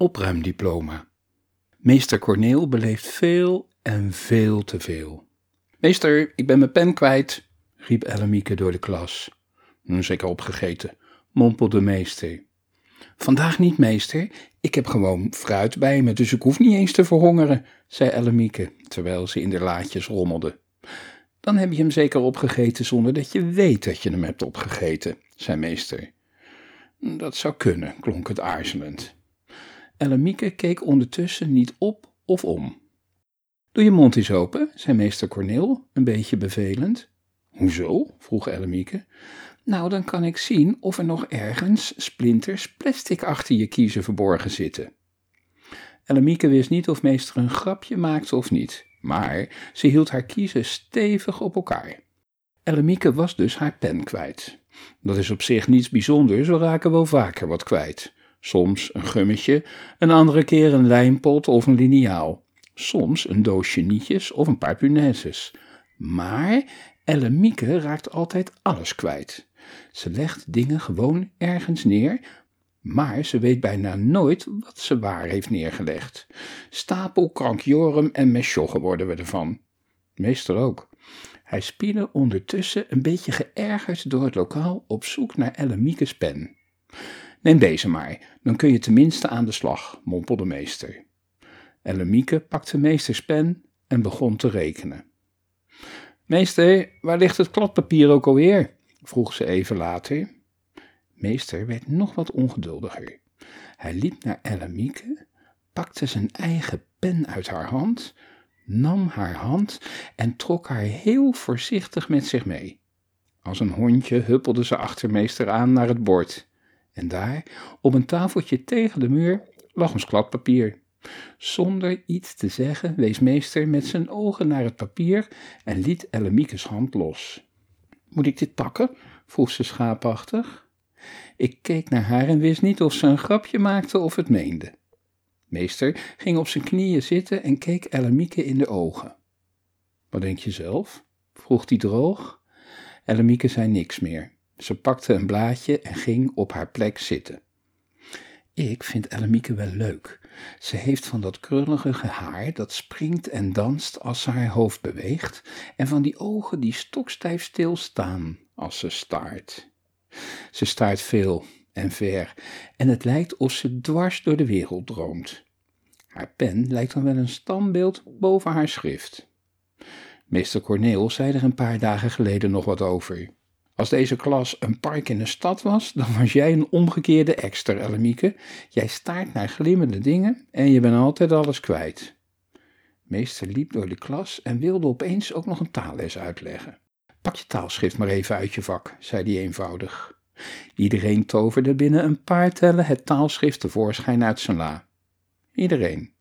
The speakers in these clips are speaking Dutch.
opruimdiploma. Meester Corneel beleeft veel en veel te veel. Meester, ik ben mijn pen kwijt, riep Ellemieke door de klas. "Hm, Zeker opgegeten, mompelde meester. Vandaag niet, meester. Ik heb gewoon fruit bij me, dus ik hoef niet eens te verhongeren, zei Ellemieke, terwijl ze in de laadjes rommelde. Dan heb je hem zeker opgegeten zonder dat je weet dat je hem hebt opgegeten, zei meester. Dat zou kunnen, klonk het aarzelend. Ellemieke keek ondertussen niet op of om. Doe je mond eens open, zei meester Corneel, een beetje bevelend. Hoezo? vroeg Ellemieke. Nou, dan kan ik zien of er nog ergens splinters plastic achter je kiezen verborgen zitten. Ellemieke wist niet of meester een grapje maakte of niet, maar ze hield haar kiezen stevig op elkaar. Ellemieke was dus haar pen kwijt. Dat is op zich niets bijzonders, we raken wel vaker wat kwijt. Soms een gummetje, een andere keer een lijmpot of een liniaal. Soms een doosje nietjes of een paar punaises. Maar Ellemieke raakt altijd alles kwijt. Ze legt dingen gewoon ergens neer, maar ze weet bijna nooit wat ze waar heeft neergelegd. Stapel, krankjorum en mesjoggen worden we ervan. Meester ook. Hij spierde ondertussen een beetje geërgerd door het lokaal op zoek naar Ellemiekes pen. Neem deze maar, dan kun je tenminste aan de slag, mompelde meester. Ellemieke pakte meesters pen en begon te rekenen. Meester, waar ligt het kladpapier ook alweer? vroeg ze even later. Meester werd nog wat ongeduldiger. Hij liep naar Ellemieke, pakte zijn eigen pen uit haar hand, nam haar hand en trok haar heel voorzichtig met zich mee. Als een hondje huppelde ze achter meester aan naar het bord. En daar, op een tafeltje tegen de muur, lag een kladpapier. Zonder iets te zeggen wees meester met zijn ogen naar het papier en liet Ellemiekes hand los. Moet ik dit pakken? vroeg ze schaapachtig. Ik keek naar haar en wist niet of ze een grapje maakte of het meende. Meester ging op zijn knieën zitten en keek Ellemieke in de ogen. Wat denk je zelf? vroeg hij droog. Ellemieke zei niks meer. Ze pakte een blaadje en ging op haar plek zitten. Ik vind Ellemieke wel leuk. Ze heeft van dat krullige haar dat springt en danst als ze haar hoofd beweegt, en van die ogen die stokstijf stilstaan als ze staart. Ze staart veel en ver, en het lijkt of ze dwars door de wereld droomt. Haar pen lijkt dan wel een standbeeld boven haar schrift. Meester Corneel zei er een paar dagen geleden nog wat over. Als deze klas een park in een stad was, dan was jij een omgekeerde ekster, Ellemieke. Jij staart naar glimmende dingen en je bent altijd alles kwijt. Meester liep door de klas en wilde opeens ook nog een taalles uitleggen. Pak je taalschrift maar even uit je vak, zei hij eenvoudig. Iedereen toverde binnen een paar tellen het taalschrift tevoorschijn uit zijn la. Iedereen,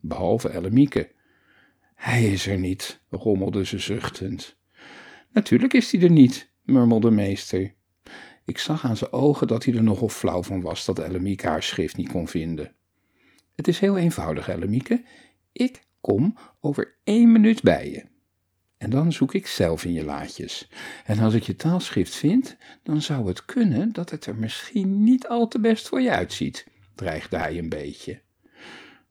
behalve Ellemieke. Hij is er niet, rommelde ze zuchtend. Natuurlijk is hij er niet, murmelde meester. Ik zag aan zijn ogen dat hij er nogal flauw van was dat Ellemieke haar schrift niet kon vinden. Het is heel eenvoudig, Ellemieke. Ik kom over één minuut bij je. En dan zoek ik zelf in je laadjes. En als ik je taalschrift vind, dan zou het kunnen dat het er misschien niet al te best voor je uitziet, dreigde hij een beetje.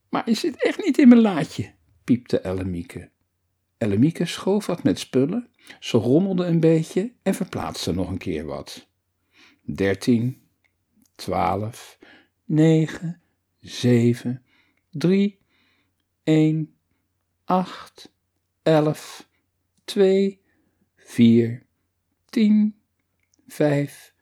Maar is zit echt niet in mijn laadje, piepte Ellemieke. Ellemieke schoof wat met spullen, ze rommelde een beetje en verplaatste nog een keer wat. Dertien, twaalf, negen, zeven, drie, één, acht, elf, twee, vier, tien, vijf,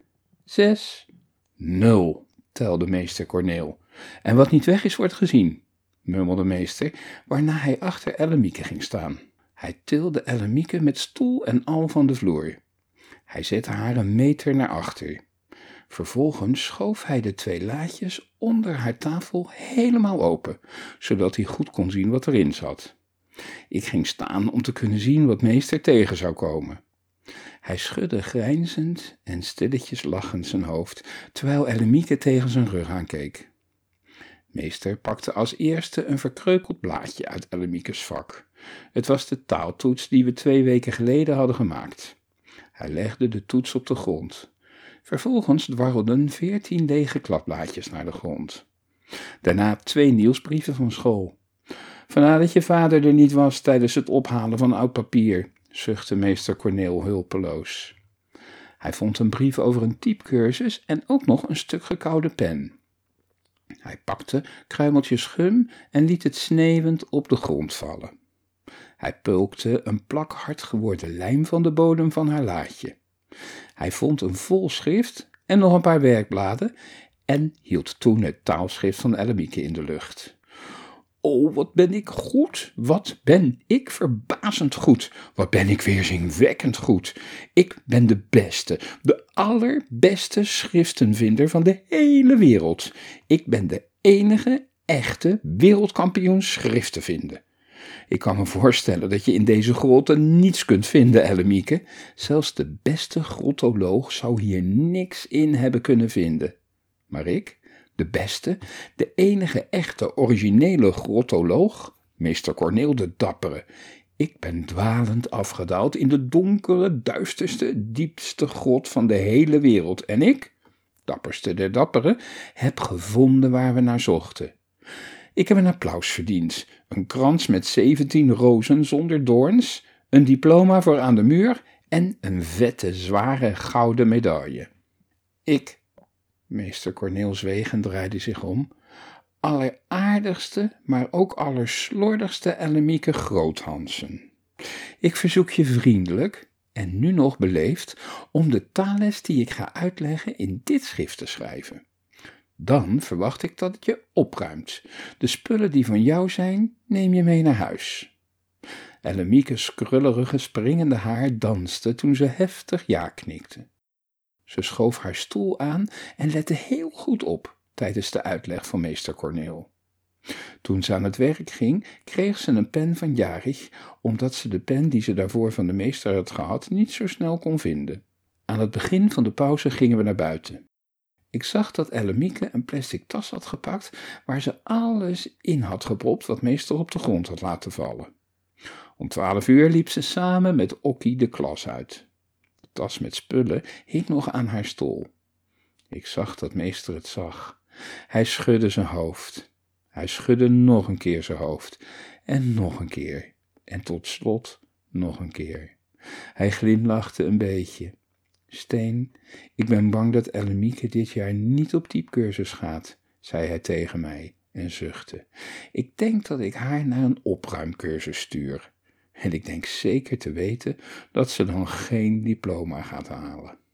zes, nul, telde meester Corneel. En wat niet weg is, wordt gezien, murmelde meester, waarna hij achter Ellemieke ging staan. Hij tilde Ellemieke met stoel en al van de vloer. Hij zette haar een meter naar achter. Vervolgens schoof hij de twee laadjes onder haar tafel helemaal open, zodat hij goed kon zien wat erin zat. Ik ging staan om te kunnen zien wat meester tegen zou komen. Hij schudde grijnzend en stilletjes lachend zijn hoofd, terwijl Ellemieke tegen zijn rug aankeek. Meester pakte als eerste een verkreukeld blaadje uit Ellemiekes vak. Het was de taaltoets die we twee weken geleden hadden gemaakt. Hij legde de toets op de grond. Vervolgens dwarrelden veertien lege kladblaadjes naar de grond. Daarna twee nieuwsbrieven van school. Vandaar dat je vader er niet was tijdens het ophalen van oud papier, zuchtte meester Corneel hulpeloos. Hij vond een brief over een typecursus en ook nog een stuk gekoude pen. Hij pakte kruimeltjes gum en liet het sneeuwend op de grond vallen. Hij pulkte een plak hard geworden lijm van de bodem van haar laadje. Hij vond een vol schrift en nog een paar werkbladen en hield toen het taalschrift van Ellemieke in de lucht. Oh, wat ben ik goed, wat ben ik verbazend goed, wat ben ik weerzinwekkend goed. Ik ben de beste, de allerbeste schriftenvinder van de hele wereld. Ik ben de enige echte wereldkampioen schriften vinden. Ik kan me voorstellen dat je in deze grotten niets kunt vinden, Ellemieke. Zelfs de beste grottoloog zou hier niks in hebben kunnen vinden. Maar ik, de beste, de enige echte originele grottoloog, meester Corneel de Dappere, ik ben dwalend afgedaald in de donkere, duisterste, diepste grot van de hele wereld. En ik, dapperste der dapperen, heb gevonden waar we naar zochten. Ik heb een applaus verdiend, een krans met zeventien rozen zonder doorns, een diploma voor aan de muur en een vette, zware gouden medaille. Ik, meester Corneel zweeg en draaide zich om, alleraardigste, maar ook allerslordigste Ellemieke Groothansen. Ik verzoek je vriendelijk, en nu nog beleefd, om de taalles die ik ga uitleggen in dit schrift te schrijven. Dan verwacht ik dat het je opruimt. De spullen die van jou zijn, neem je mee naar huis. Ellemieke's krullerige springende haar danste toen ze heftig ja knikte. Ze schoof haar stoel aan en lette heel goed op tijdens de uitleg van meester Corneel. Toen ze aan het werk ging, kreeg ze een pen van Jarich, omdat ze de pen die ze daarvoor van de meester had gehad niet zo snel kon vinden. Aan het begin van de pauze gingen we naar buiten. Ik zag dat Ellemieke een plastic tas had gepakt waar ze alles in had gepropt wat meester op de grond had laten vallen. Om twaalf uur liep ze samen met Okkie de klas uit. De tas met spullen hing nog aan haar stoel. Ik zag dat meester het zag. Hij schudde zijn hoofd. Hij schudde nog een keer zijn hoofd. En nog een keer. En tot slot nog een keer. Hij glimlachte een beetje. Steen, ik ben bang dat Ellemieke dit jaar niet op typecursus gaat, zei hij tegen mij en zuchtte. Ik denk dat ik haar naar een opruimcursus stuur. En ik denk zeker te weten dat ze dan geen diploma gaat halen.